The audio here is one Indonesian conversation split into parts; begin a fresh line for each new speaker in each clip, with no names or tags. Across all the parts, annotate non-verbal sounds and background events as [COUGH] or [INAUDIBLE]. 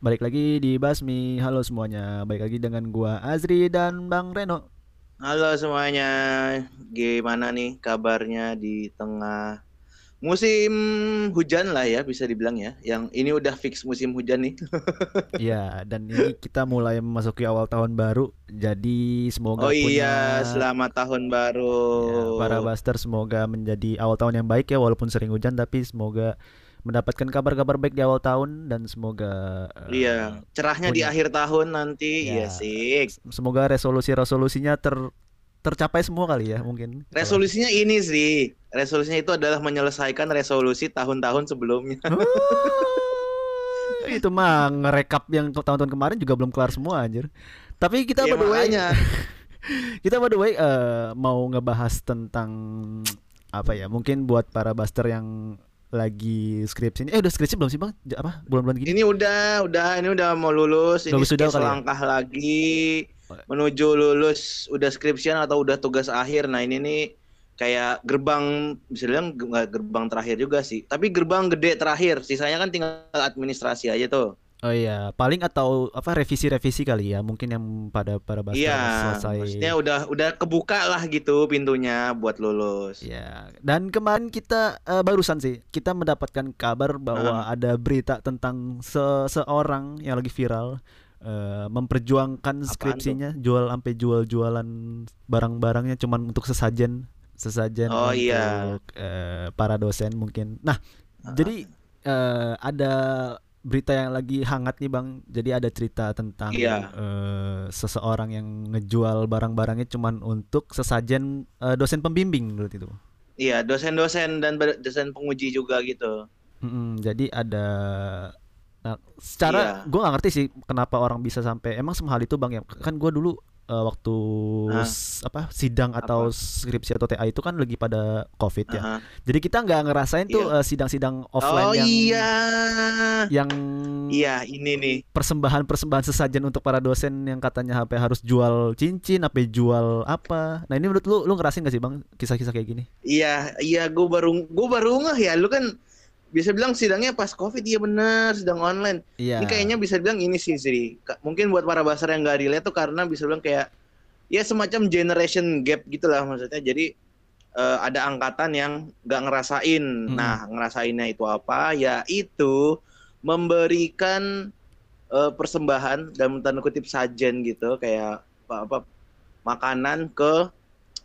Balik lagi di Basmi. Halo semuanya. Balik lagi dengan gua Azri dan Bang Reno.
Halo semuanya, gimana nih kabarnya di tengah musim hujan lah ya bisa dibilang ya. Yang ini udah fix musim hujan nih. [LAUGHS]
Iya, dan ini kita mulai memasuki awal tahun baru. Jadi semoga
Oh
punya
iya, selamat tahun baru.
ya, para Buster semoga menjadi awal tahun yang baik ya walaupun sering hujan tapi semoga mendapatkan kabar-kabar baik di awal tahun dan semoga
Iya, cerahnya di
punya-
akhir tahun nanti.
Ya.
Iya sih.
semoga resolusi-resolusinya ter tercapai semua kali ya mungkin.
Resolusinya ini sih. Resolusinya itu adalah menyelesaikan resolusi tahun-tahun sebelumnya.
Oh, itu mah ngerekap yang tahun-tahun kemarin juga belum kelar semua anjir. Tapi kita
Ya,
by the way,
makanya. [LAUGHS]
kita by the way eh, mau ngebahas tentang apa ya? Mungkin buat para buster yang lagi skripsi ini. Eh udah skripsi belum sih bang? Apa bulan-bulan gini?
Ini udah, udah, ini udah mau lulus. Ini
Udah wisuda
kayak
kali ya?
selangkah lagi menuju lulus. Udah skripsian atau udah tugas akhir. Nah ini nih kayak gerbang, bisa bilang nggak gerbang terakhir juga sih. Tapi gerbang gede terakhir. Sisanya kan tinggal administrasi aja tuh.
Oh iya, paling atau apa revisi-revisi kali ya? Mungkin yang pada para buster
Iya,
selesai.
maksudnya udah udah kebuka lah gitu pintunya buat lulus.
Ya, dan kemarin kita eh, barusan sih kita mendapatkan kabar bahwa ada berita tentang seseorang yang lagi viral eh, memperjuangkan
Apaan
skripsinya, jual sampai jual-jualan barang-barangnya cuman untuk sesajen, sesajen
Oh,
untuk
iya.
eh, para dosen mungkin. Nah,
Ah.
jadi eh, ada berita yang lagi hangat nih Bang. Jadi ada cerita tentang
Iya.
eh, seseorang yang ngejual barang-barangnya cuman untuk sesajen eh, dosen pembimbing menurut itu.
Iya, dosen-dosen dan dosen penguji juga gitu.
Mm-mm, jadi ada nah secara
Iya.
gue nggak ngerti sih kenapa orang bisa sampai emang semahal itu bang ya kan gue dulu eh, waktu s- apa sidang atau skripsi atau TA itu kan lagi pada covid ya
Aha.
jadi kita nggak ngerasain tuh eh, sidang-sidang offline
Oh
yang
iya.
yang
Iya, ini nih.
persembahan-persembahan sesajen untuk para dosen yang katanya HP harus jual cincin, apa jual apa. Nah, ini menurut lu lu ngerasain gak sih, Bang, kisah-kisah kayak gini?
Iya, iya gue baru gue baru ngeh ya. Lu kan bisa bilang sidangnya pas Covid iya bener sidang online.
Iya.
Ini kayaknya bisa bilang ini sih. Ka- Mungkin buat para basar yang gak relate tuh karena bisa bilang kayak ya semacam generation gap gitu lah maksudnya. Jadi eh, ada angkatan yang nggak ngerasain.
Mm-mm.
Nah, ngerasainnya itu apa? Ya itu memberikan eh, persembahan dalam tanda kutip sajen gitu kayak apa, apa makanan ke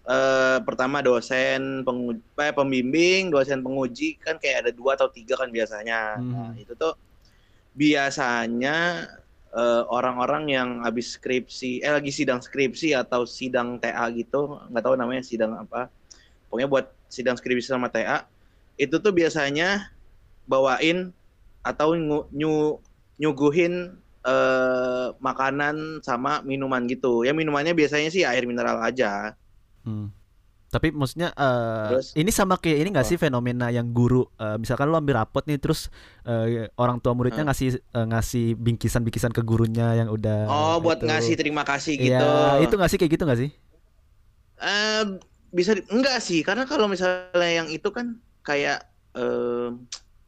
eh, pertama dosen penguji, eh, pembimbing, dosen penguji kan kayak ada dua atau tiga kan biasanya. Nah,
Mhm.
itu tuh biasanya eh, orang-orang yang habis skripsi, eh lagi sidang skripsi atau sidang TA gitu, nggak tahu namanya sidang apa. Pokoknya buat sidang skripsi sama TA, itu tuh biasanya bawain atau nyu- nyuguhin eh, makanan sama minuman gitu. Ya minumannya biasanya sih air mineral aja.
Hmm. Tapi maksudnya eh,
Terus?
ini sama kayak ini gak
Apa?
sih fenomena yang guru eh, misalkan lu ambil rapot nih terus eh, orang tua muridnya
Hmm.
ngasih eh, ngasih bingkisan-bingkisan ke gurunya yang udah
Oh, buat
itu.
ngasih terima kasih gitu.
Iya, itu gak sih kayak gitu gak sih?
Eh, bisa di- enggak sih karena kalau misalnya yang itu kan kayak eh,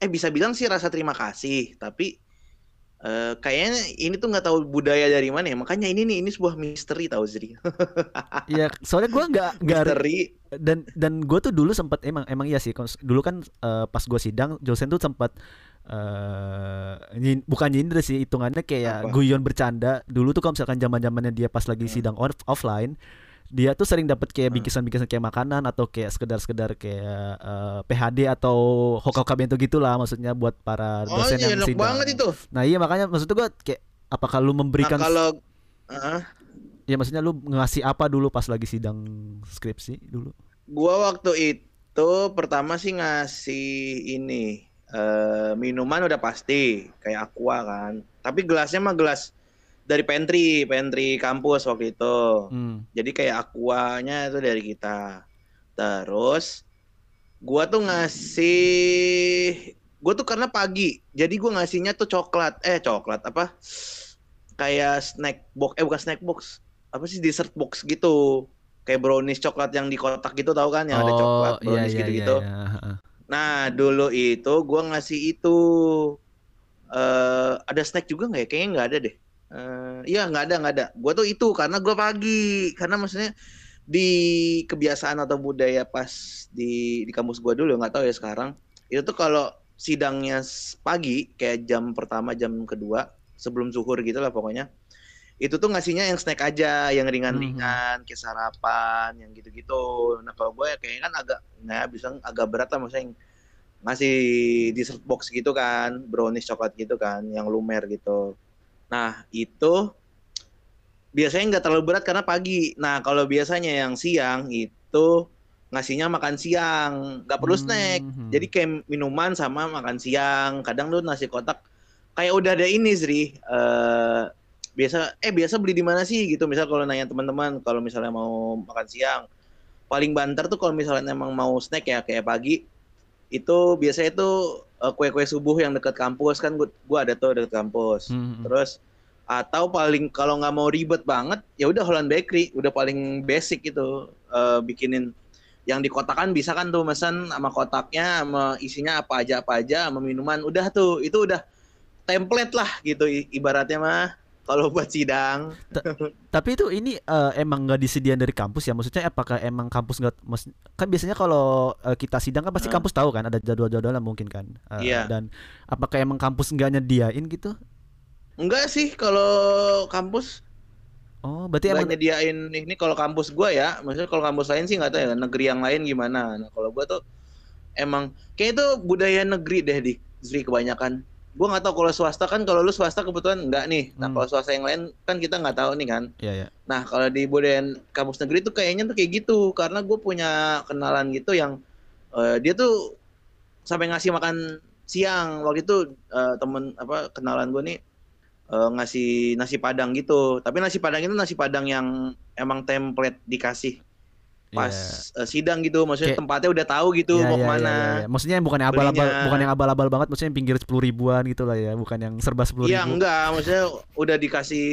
eh bisa bilang sih rasa terima kasih tapi eh, kayaknya ini tuh nggak tahu budaya dari mana ya. Makanya ini nih ini sebuah misteri tahu Zri. [LAUGHS]
Iya, soalnya gua nggak
misteri.
dan dan gue tuh dulu sempat emang emang iya sih. Dulu kan eh, pas gue sidang dosen tuh sempat eh nyin- bukan nyindir sih hitungannya kayak
Apa?
guyon bercanda. Dulu tuh kalau misalkan zaman zamannya dia pas lagi
Hmm.
sidang on- offline dia tuh sering dapat kayak
Hmm.
bingkisan-bingkisan kayak makanan atau kayak sekedar-sekedar kayak eh, PHD atau hoka-hoka bento gitulah maksudnya buat para
oh
dosen
iya,
yang sidang.
banget itu
Nah iya makanya maksud gue kayak apakah lu
nah,
memberikan
kalau ah,
ya maksudnya lu ngasih apa dulu pas lagi sidang skripsi dulu?
gua waktu itu pertama sih ngasih ini eh, minuman udah pasti kayak aqua kan tapi gelasnya mah gelas dari pantry pantry kampus waktu itu
Hmm.
Jadi kayak akuanya itu dari kita. Terus gua tuh ngasih gua tuh karena pagi. Jadi gua ngasihnya tuh coklat. Eh, coklat apa? Kayak snack box. Eh, bukan snack box. Apa sih dessert box gitu. Kayak brownies coklat yang di kotak gitu tahu kan yang ada coklat brownies
iya,
gitu-gitu.
iya, iya.
Nah, dulu itu gua ngasih itu eh ada snack juga nggak ya? Kayaknya nggak ada deh. Eh, Iya nggak ada nggak ada. Gue tuh itu karena gue pagi. Karena maksudnya di kebiasaan atau budaya pas di di kampus gue dulu nggak tahu ya sekarang itu tuh kalau sidangnya pagi kayak jam pertama jam kedua sebelum zuhur gitu lah pokoknya itu tuh ngasihnya yang snack aja yang ringan-ringan kayak sarapan yang gitu-gitu. Nah kalau gue kayaknya kan agak nah bisa agak berat lah maksudnya yang ngasih dessert box gitu kan brownies coklat gitu kan yang lumer gitu nah itu biasanya nggak terlalu berat karena pagi. Nah kalau biasanya yang siang itu ngasihnya makan siang nggak perlu snack.
Hmm.
jadi kayak minuman sama makan siang. Kadang tuh nasi kotak kayak udah ada ini Zri Eh, biasa eh biasa beli di mana sih gitu. Misal kalau nanya teman-teman kalau misalnya mau makan siang paling banter tuh kalau misalnya emang mau snack ya kayak pagi itu biasanya itu eh, kue-kue subuh yang dekat kampus kan gua, gua ada tuh dekat kampus.
Hmm.
terus atau paling kalau nggak mau ribet banget ya udah Holland Bakery udah paling basic itu Eh, bikinin. Yang di kotakan bisa kan tuh mesen sama kotaknya sama isinya apa aja apa aja sama minuman. Udah tuh itu udah template lah gitu ibaratnya mah kalau buat sidang
Tapi itu ini eh, emang nggak disediain dari kampus ya? Maksudnya apakah emang kampus nggak? Kan biasanya kalau eh, kita sidang kan pasti kampus tahu kan ada jadwal-jadwalnya mungkin kan. Eh,
Iya.
Dan apakah emang kampus nggak nyediain gitu?
enggak sih kalau kampus
Oh, berarti
nggak
emang
nyediain ini kalau kampus gua ya maksudnya kalau kampus lain sih nggak tahu ya negeri yang lain gimana nah kalau gua tuh emang kayak itu budaya negeri deh di Zri kebanyakan gua nggak tahu kalau swasta kan kalau lu swasta kebetulan enggak nih nah
Hmm.
kalau swasta yang lain kan kita nggak tahu nih kan
ya ya.
nah kalau di budaya kampus negeri tuh kayaknya tuh kayak gitu karena gue punya kenalan gitu yang eh, dia tuh sampai ngasih makan siang waktu itu eh, temen apa kenalan gue nih eh, ngasih nasi padang gitu tapi nasi padang itu nasi padang yang emang template dikasih pas eh, sidang gitu maksudnya
Kayak-
tempatnya udah tahu gitu
Ya,
mau
ya, ke
mana
ya, ya. Maksudnya yang bukan yang abal-abal, bukan yang abal-abal banget, maksudnya yang pinggir sepuluh ribuan gitu lah ya, bukan yang serba sepuluh
Iya
ribu.
enggak, maksudnya udah dikasih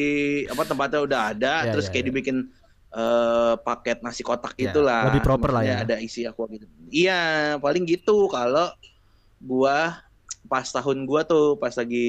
apa tempatnya udah ada,
Ya,
terus
ya,
kayak
ya.
dibikin eh, paket nasi kotak
Ya,
gitulah.
lebih proper lah ya.
Ada isi aqua gitu. Iya, paling gitu kalau gua pas tahun gua tuh pas lagi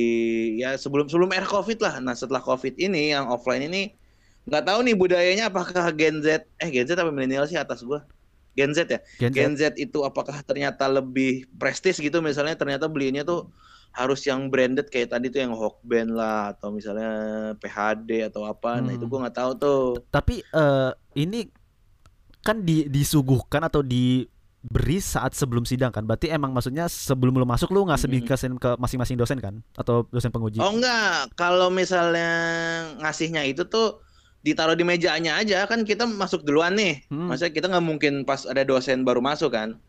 ya sebelum sebelum air covid lah. Nah setelah covid ini yang offline ini nggak tahu nih budayanya apakah Gen Z eh Gen Z apa milenial sih atas gua Gen Z ya
Gen Z.
Gen Z itu apakah ternyata lebih prestis gitu misalnya ternyata belinya tuh harus yang branded kayak tadi tuh yang Hawkband lah atau misalnya PHD atau apa nah
Hmm.
itu gua nggak tahu tuh
Tapi eh, ini kan di, disuguhkan atau diberi saat sebelum sidang kan. Berarti emang maksudnya sebelum lu masuk lu ngasih
Mm-mm.
dikasihin ke masing-masing dosen kan atau dosen penguji.
oh enggak kalau misalnya ngasihnya itu tuh ditaruh di mejanya aja kan kita masuk duluan nih.
Hmm.
maksudnya kita nggak mungkin pas ada dosen baru masuk kan.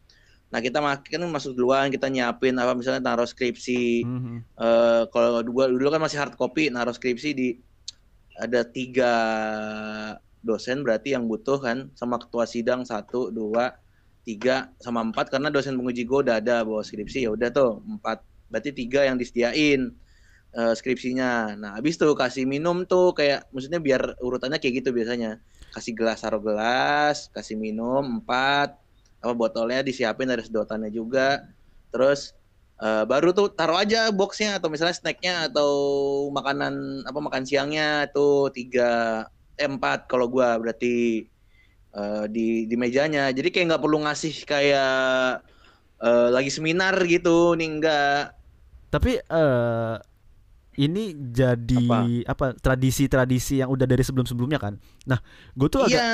Nah kita makin masuk duluan kita nyiapin apa misalnya taruh skripsi
Mhm.
eh kalau dua dulu kan masih hard copy naruh skripsi di ada tiga dosen berarti yang butuh kan. Sama ketua sidang satu dua tiga sama empat karena dosen penguji gue udah ada bawa skripsi ya udah tuh empat. Berarti tiga yang disediain eh, skripsinya. Nah habis tuh kasih minum tuh kayak maksudnya biar urutannya kayak gitu biasanya. Kasih gelas taruh gelas kasih minum empat apa botolnya disiapin ada sedotannya juga. Terus eh, baru tuh taruh aja boxnya atau misalnya snacknya atau makanan apa makan siangnya tuh tiga eh, empat kalau gua berarti eh, di di mejanya. Jadi kayak nggak perlu ngasih kayak eh, lagi seminar gitu nih enggak
Tapi eh ini jadi apa, tradisi-tradisi yang udah dari sebelum-sebelumnya kan. Nah, gue tuh agak
iya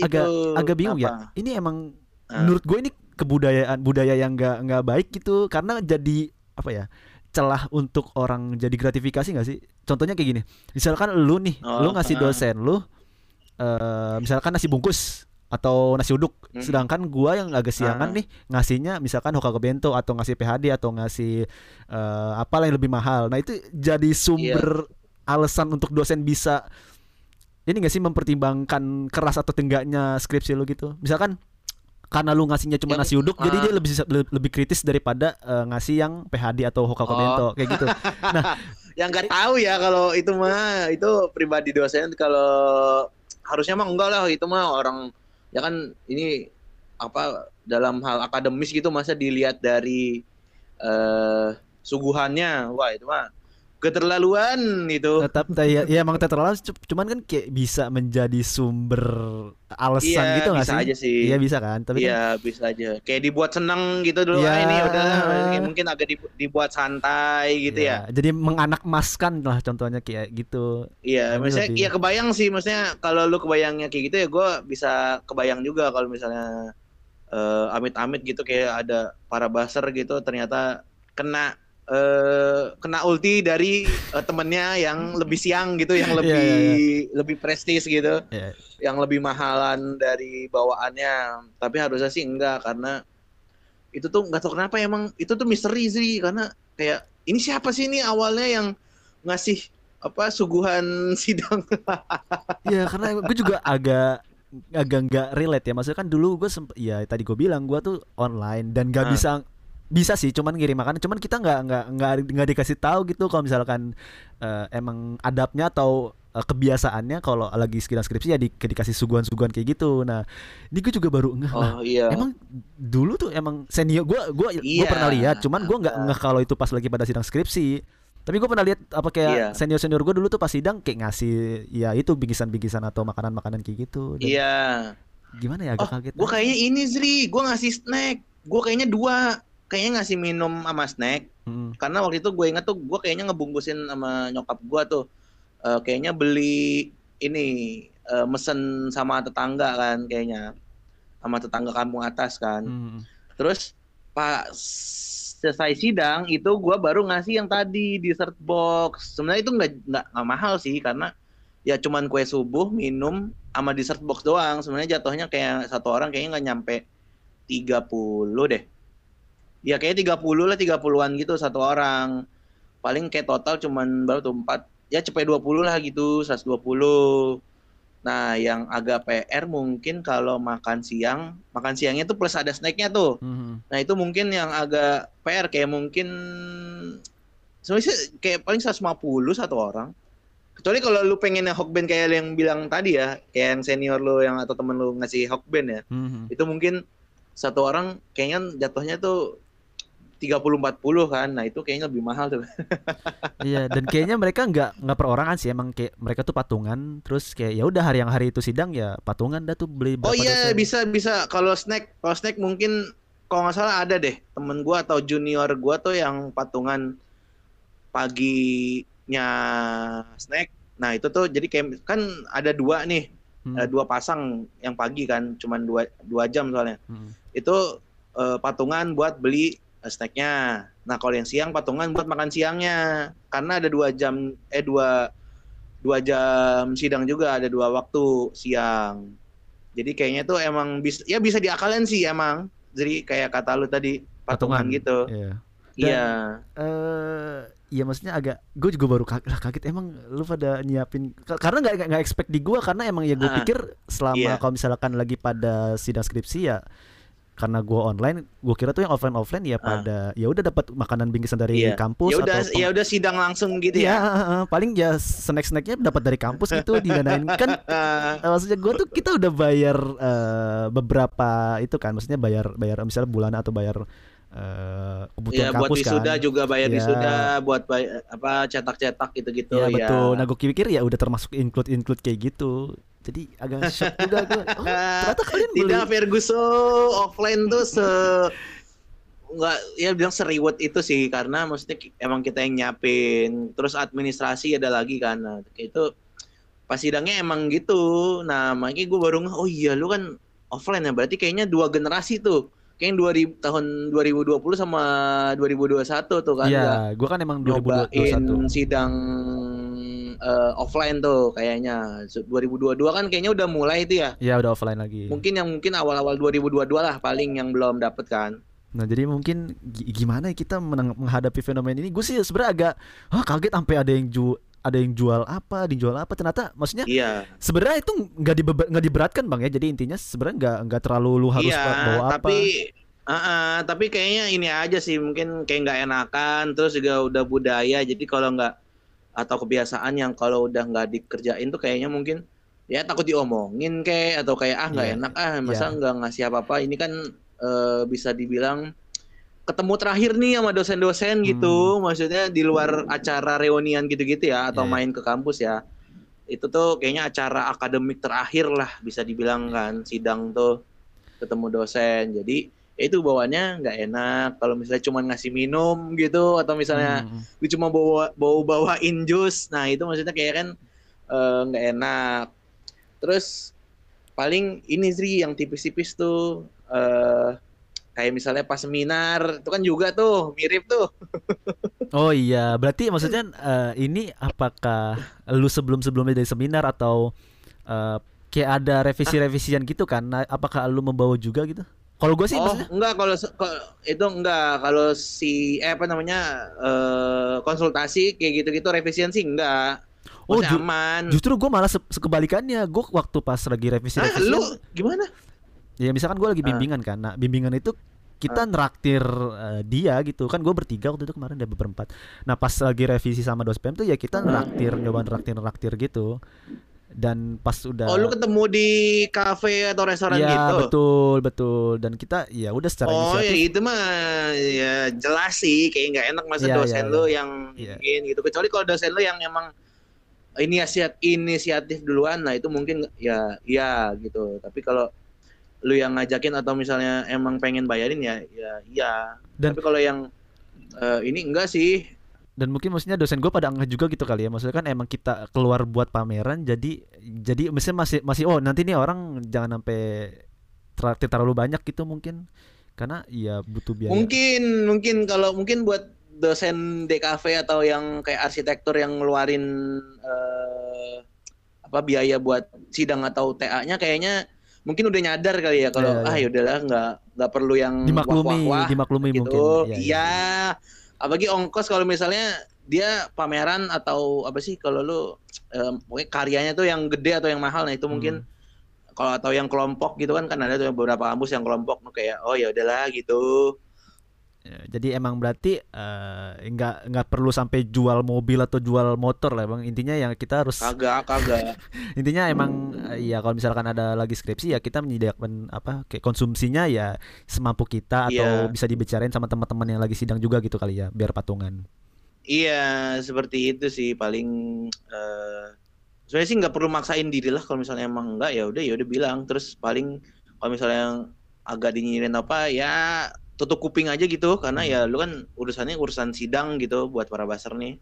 agak
itu
agak bingung ya.
Apa?
Ini emang
Ah.
menurut gue ini kebudayaan budaya yang nggak nggak baik gitu karena jadi apa ya celah untuk orang jadi gratifikasi nggak sih? Contohnya kayak gini, misalkan lu nih,
Oh,
lu ngasih
ah.
dosen lu, eh misalkan nasi bungkus atau nasi uduk,
Hmm.
sedangkan gua yang agak siangan
Ah.
nih ngasihnya misalkan Hokkaido bento atau ngasih PHD atau ngasih eh apalah yang lebih mahal. Nah itu jadi sumber
Iya.
alasan untuk dosen bisa ini gak sih mempertimbangkan keras atau tenggaknya skripsi lu gitu. Misalkan karena lu ngasihnya cuma
Yang-
nasi uduk, jadi
ah.
dia lebih le- lebih kritis daripada eh, ngasih yang PHD atau Hokkaido
Oh.
bento kayak gitu. [LAUGHS]
yang nggak tahu ya kalau itu mah itu pribadi dosen kalau harusnya mah enggak lah itu mah orang ya kan ini apa dalam hal akademis gitu masa dilihat dari eh suguhannya. Wah itu mah keterlaluan itu.
Tetap ya, ya emang terlalu cu- cuman kan kayak bisa menjadi sumber alasan
Iya,
gitu nggak
bisa
sih?
aja sih.
Iya bisa kan. Tapi kan
Iya bisa aja. Kayak dibuat seneng gitu dulu.
Iya.
Ah, ini udah mungkin agak dibu- dibuat santai gitu ya.
ya, Jadi menganak maskan lah contohnya kayak gitu.
Iya,
Ini
maksudnya
lebih-
iya kebayang sih, maksudnya kalau lu kebayangnya kayak gitu ya gue bisa kebayang juga kalau misalnya eh, amit-amit gitu kayak ada para baser gitu ternyata kena eh kena ulti dari eh, temennya yang lebih siang gitu, yang [LAUGHS]
Iya,
lebih
iya,
lebih prestis gitu,
Iya.
yang lebih mahalan dari bawaannya. Tapi harusnya sih enggak karena itu tuh nggak tahu kenapa emang itu tuh misteri sih karena kayak ini siapa sih ini awalnya yang ngasih apa suguhan [LAUGHS] sidang
Iya karena gue juga agak agak nggak relate ya maksudnya kan dulu gue sempet ya tadi gue bilang gue tuh online dan nggak
Ah.
bisa bisa sih cuman ngirim makanan cuman kita nggak nggak nggak nggak dikasih tahu gitu kalau misalkan eh, emang adabnya atau eh, kebiasaannya kalau lagi sekitar skripsi ya di, dikasih suguhan-suguhan kayak gitu nah ini gue juga baru lah
Oh iya.
Emang dulu tuh emang senior gue gua gua
Iya.
pernah lihat cuman gue nggak
Ah.
ngeh kalau itu pas lagi pada sidang skripsi tapi gue pernah lihat apa kayak
Iya.
senior senior gue dulu tuh pas sidang kayak ngasih ya itu bingkisan-bingkisan atau makanan-makanan kayak gitu Dan
Iya.
gimana ya agak
Oh,
kaget
gue kayaknya ini Zri, gue ngasih snack. Gue kayaknya dua, kayaknya ngasih minum sama snack.
Mm.
Karena waktu itu gue ingat tuh, gue kayaknya ngebungkusin sama nyokap gue tuh. Eh, kayaknya beli ini eh, mesen sama tetangga kan, kayaknya sama tetangga kampung atas kan.
Mm.
Terus pas selesai sidang itu gue baru ngasih yang tadi dessert box. Sebenarnya itu nggak nggak mahal sih karena ya cuman kue subuh, minum sama dessert box doang. Sebenarnya jatuhnya kayak satu orang kayaknya nggak nyampe 30 deh. Ya kayak 30 lah 30-an gitu satu orang. Paling kayak total cuman baru tuh 4 ya cepet 20 lah gitu, 120. Nah, yang agak PR mungkin kalau makan siang, makan siangnya tuh plus ada snacknya tuh.
Mhm.
Nah itu mungkin yang agak PR kayak mungkin sebenarnya kayak paling 150 satu orang. Kecuali kalau lu pengen yang hokben kayak yang bilang tadi ya, kayak yang senior lu yang atau temen lu ngasih hokben ya,
Mhm.
itu mungkin satu orang kayaknya jatuhnya tuh 30-40 kan, nah itu kayaknya lebih mahal tuh. [LAUGHS]
Iya dan kayaknya mereka nggak nggak perorangan sih emang kayak mereka tuh patungan terus kayak ya udah hari yang hari itu sidang ya patungan dah tuh beli
Oh iya
dosen.
bisa bisa kalau snack kalau snack mungkin kalau nggak salah ada deh temen gua atau junior gua tuh yang patungan paginya snack. Nah itu tuh jadi kayak kan ada dua nih
Hmm.
eh, dua pasang yang pagi kan cuman dua dua jam soalnya.
Hmm.
Itu eh, patungan buat beli snacknya. Nah kalau yang siang patungan buat makan siangnya karena ada dua jam eh dua dua jam sidang juga ada dua waktu siang. Jadi kayaknya tuh emang bisa ya bisa diakalin sih emang. Jadi kayak kata lu tadi patungan, gitu.
Iya.
Iya.
eh Iya maksudnya agak gue juga baru kaget, lah kaget emang lu pada nyiapin ka- karena nggak nggak- expect di gue karena emang ya gue pikir selama
iya.
kalau misalkan lagi pada sidang skripsi ya karena gue online gue kira tuh yang offline offline ya
Ah.
pada ya udah dapat makanan bingkisan dari
Iya.
kampus
Ya udah
atau
ya udah sidang langsung gitu
Iya,
ya.
heeh, paling ya snack snacknya dapat dari kampus gitu didanain [LAUGHS] kan eh, maksudnya gue tuh kita udah bayar eh, beberapa itu kan maksudnya bayar bayar misalnya bulanan atau bayar eh, kebutuhan
Iya buat
kampus
wisuda
kan
juga bayar
Iya.
wisuda, buat bay- apa cetak-cetak gitu-gitu
Iya
ya.
betul. Nah gue pikir ya udah termasuk include include kayak gitu. Jadi agak shock juga gue. [LAUGHS] Oh, ternyata kalian beli.
Tidak Ferguson offline tuh se nggak ya bilang seriwet itu sih karena maksudnya emang kita yang nyiapin terus administrasi ada lagi kan nah, itu pas sidangnya emang gitu nah makanya gue baru oh iya lu kan offline ya berarti kayaknya dua generasi tuh kayaknya 2000 tahun 2020 sama 2021 tuh kan
Iya, gue kan emang
nyobain
2021.
sidang eh, offline tuh kayaknya 2022 kan kayaknya udah mulai itu ya
Ya udah offline lagi.
mungkin yang mungkin awal-awal 2022 lah paling yang belum dapet kan
Nah jadi mungkin gi- gimana ya kita menghadapi fenomena ini? Gue sih sebenarnya agak ah, kaget sampai ada yang ju ada yang jual apa, ada yang jual apa. Ternyata maksudnya
iya
sebenarnya itu nggak dibeba- nggak diberatkan bang ya. Jadi intinya sebenarnya nggak nggak terlalu lu harus
iya
bawa apa.
tapi ah, ah, tapi kayaknya ini aja sih mungkin kayak nggak enakan terus juga udah budaya jadi kalau nggak atau kebiasaan yang kalau udah nggak dikerjain tuh kayaknya mungkin ya takut diomongin kayak atau kayak ah nggak
Iya.
enak ah masa
Iya.
nggak ngasih apa apa ini kan eh, bisa dibilang ketemu terakhir nih sama dosen-dosen gitu, maksudnya di luar acara reunian gitu-gitu ya atau
iya.
main ke kampus ya. Itu tuh kayaknya acara akademik terakhir lah bisa dibilang kan sidang tuh ketemu dosen. Jadi ya itu bawaannya nggak enak kalau misalnya cuma ngasih minum gitu atau misalnya
Hmm,
cuma bawa bawa bawain jus. Nah, itu maksudnya kayak kan eh, nggak enak. Terus paling ini sih yang tipis-tipis tuh eh kayak misalnya pas seminar itu kan juga tuh mirip tuh. [LAUGHS]
Oh iya, berarti maksudnya eh, ini apakah lu sebelum-sebelumnya dari seminar atau eh, kayak ada revisi-revisian gitu kan? Nah, apakah lu membawa juga gitu? Kalau gue sih
oh,
maksudnya
enggak kalau itu enggak kalau si eh apa namanya eh konsultasi kayak gitu-gitu revisian sih enggak.
Oh, ju-
aman.
justru gue malah se- sekebalikannya. Gue waktu pas lagi
Hah,
revisi-revisian,
lu gimana?
ya misalkan gue lagi
Ah.
bimbingan kan. Nah, bimbingan itu kita neraktir eh, dia gitu. Kan gue bertiga waktu itu kemarin ada berempat. Nah pas lagi revisi sama dospem tuh ya kita neraktir nyoba neraktir neraktir gitu. Dan pas udah
Oh, lu ketemu di kafe atau restoran
ya
gitu?
betul betul. Dan kita ya udah secara
Oh ya itu mah ya jelas sih kayak nggak enak masa
Iya,
dosen
iya,
lu
iya.
yang
Iya.
ingin gitu. Kecuali kalau dosen lu yang emang inisiatif inisiatif duluan nah itu mungkin ya ya gitu. Tapi kalau lu yang ngajakin atau misalnya emang pengen bayarin ya ya iya.
Dan-
tapi kalau yang eh, ini enggak sih.
Dan mungkin maksudnya dosen gue pada angkat juga gitu kali ya. Maksudnya kan emang kita keluar buat pameran jadi jadi misalnya masih masih oh nanti nih orang jangan sampai traktir terlalu banyak gitu mungkin. Karena ya butuh biaya.
Mungkin mungkin kalau mungkin buat dosen DKV atau yang kayak arsitektur yang ngeluarin eh, apa biaya buat sidang atau TA-nya kayaknya mungkin udah nyadar kali ya kalau
Iya,
ah
iya.
yaudahlah nggak nggak perlu yang
dimaklumi
wah-wah-wah
dimaklumi
gitu.
mungkin Iya, iya.
Iya. Apalagi ongkos kalau misalnya dia pameran atau apa sih kalau lu eh, pokoknya karyanya tuh yang gede atau yang mahal nah itu mungkin
Hmm.
kalau atau yang kelompok gitu kan kan ada tuh beberapa kampus yang kelompok kayak oh ya udahlah gitu.
Ya, jadi emang berarti eh, nggak nggak perlu sampai jual mobil atau jual motor lah bang intinya yang kita harus
Kagak, kagak. [LAUGHS]
intinya emang eh, ya kalau misalkan ada lagi skripsi ya kita menyediakan apa kayak konsumsinya ya semampu kita atau
Iya.
bisa dibicarain sama teman-teman yang lagi sidang juga gitu kali ya biar patungan
Iya, seperti itu sih paling eh sebenarnya sih nggak perlu maksain diri lah kalau misalnya emang enggak ya udah ya udah bilang terus paling kalau misalnya yang agak dinyinyirin apa ya tutup kuping aja gitu karena ya lu kan urusannya urusan sidang gitu buat para baser nih.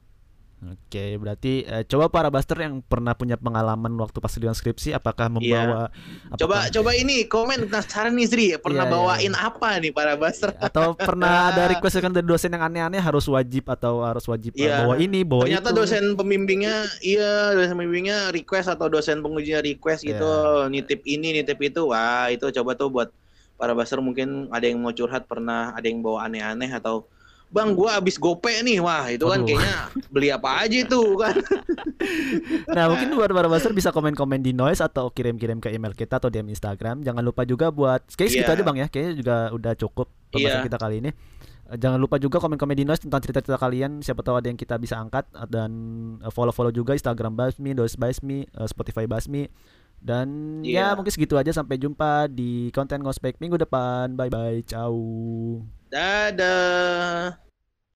Oke, berarti eh, coba para buster yang pernah punya pengalaman waktu pas sidang skripsi apakah membawa
Iya. Coba
apakah-
coba ini komen penasaran nih Sri, pernah
Iya, iya,
bawain apa nih para baser?
atau pernah [LAUGHS] ada request kan dari dosen yang aneh-aneh harus wajib atau harus wajib
Iya.
bawa ini, bawa
Ternyata
itu.
dosen pembimbingnya iya dosen pembimbingnya request atau dosen pengujinya request gitu
Iya.
nitip ini nitip itu wah itu coba tuh buat para baser mungkin ada yang mau curhat pernah ada yang bawa aneh-aneh atau bang gua abis gope nih wah itu kan
Waduh.
kayaknya beli apa aja itu kan [LAUGHS]
Nah, mungkin buat para buster bisa komen-komen di noise atau kirim-kirim ke email kita atau DM Instagram. Jangan lupa juga buat kayak segitu
Iya.
aja Bang ya. Kayaknya juga udah cukup pembahasan
Iya.
kita kali ini. Eh, Jangan lupa juga komen-komen di noise tentang cerita-cerita kalian. Siapa tahu ada yang kita bisa angkat dan eh, follow-follow juga Instagram Basmi, Noise Basmi, eh, Spotify Basmi. Dan ya
Iya.
mungkin segitu aja sampai jumpa di konten ngospek minggu depan. Bye bye. Ciao.
dadah